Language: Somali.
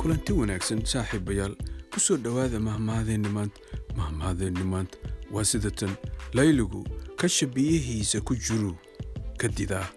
kulanti wanaagsan saaxiibayaal ku soo dhowaada mahmaadeenni maanta mahmaadeenni maanta waa sidatan layligu kasha biyihiisa ku jiru ka didaa.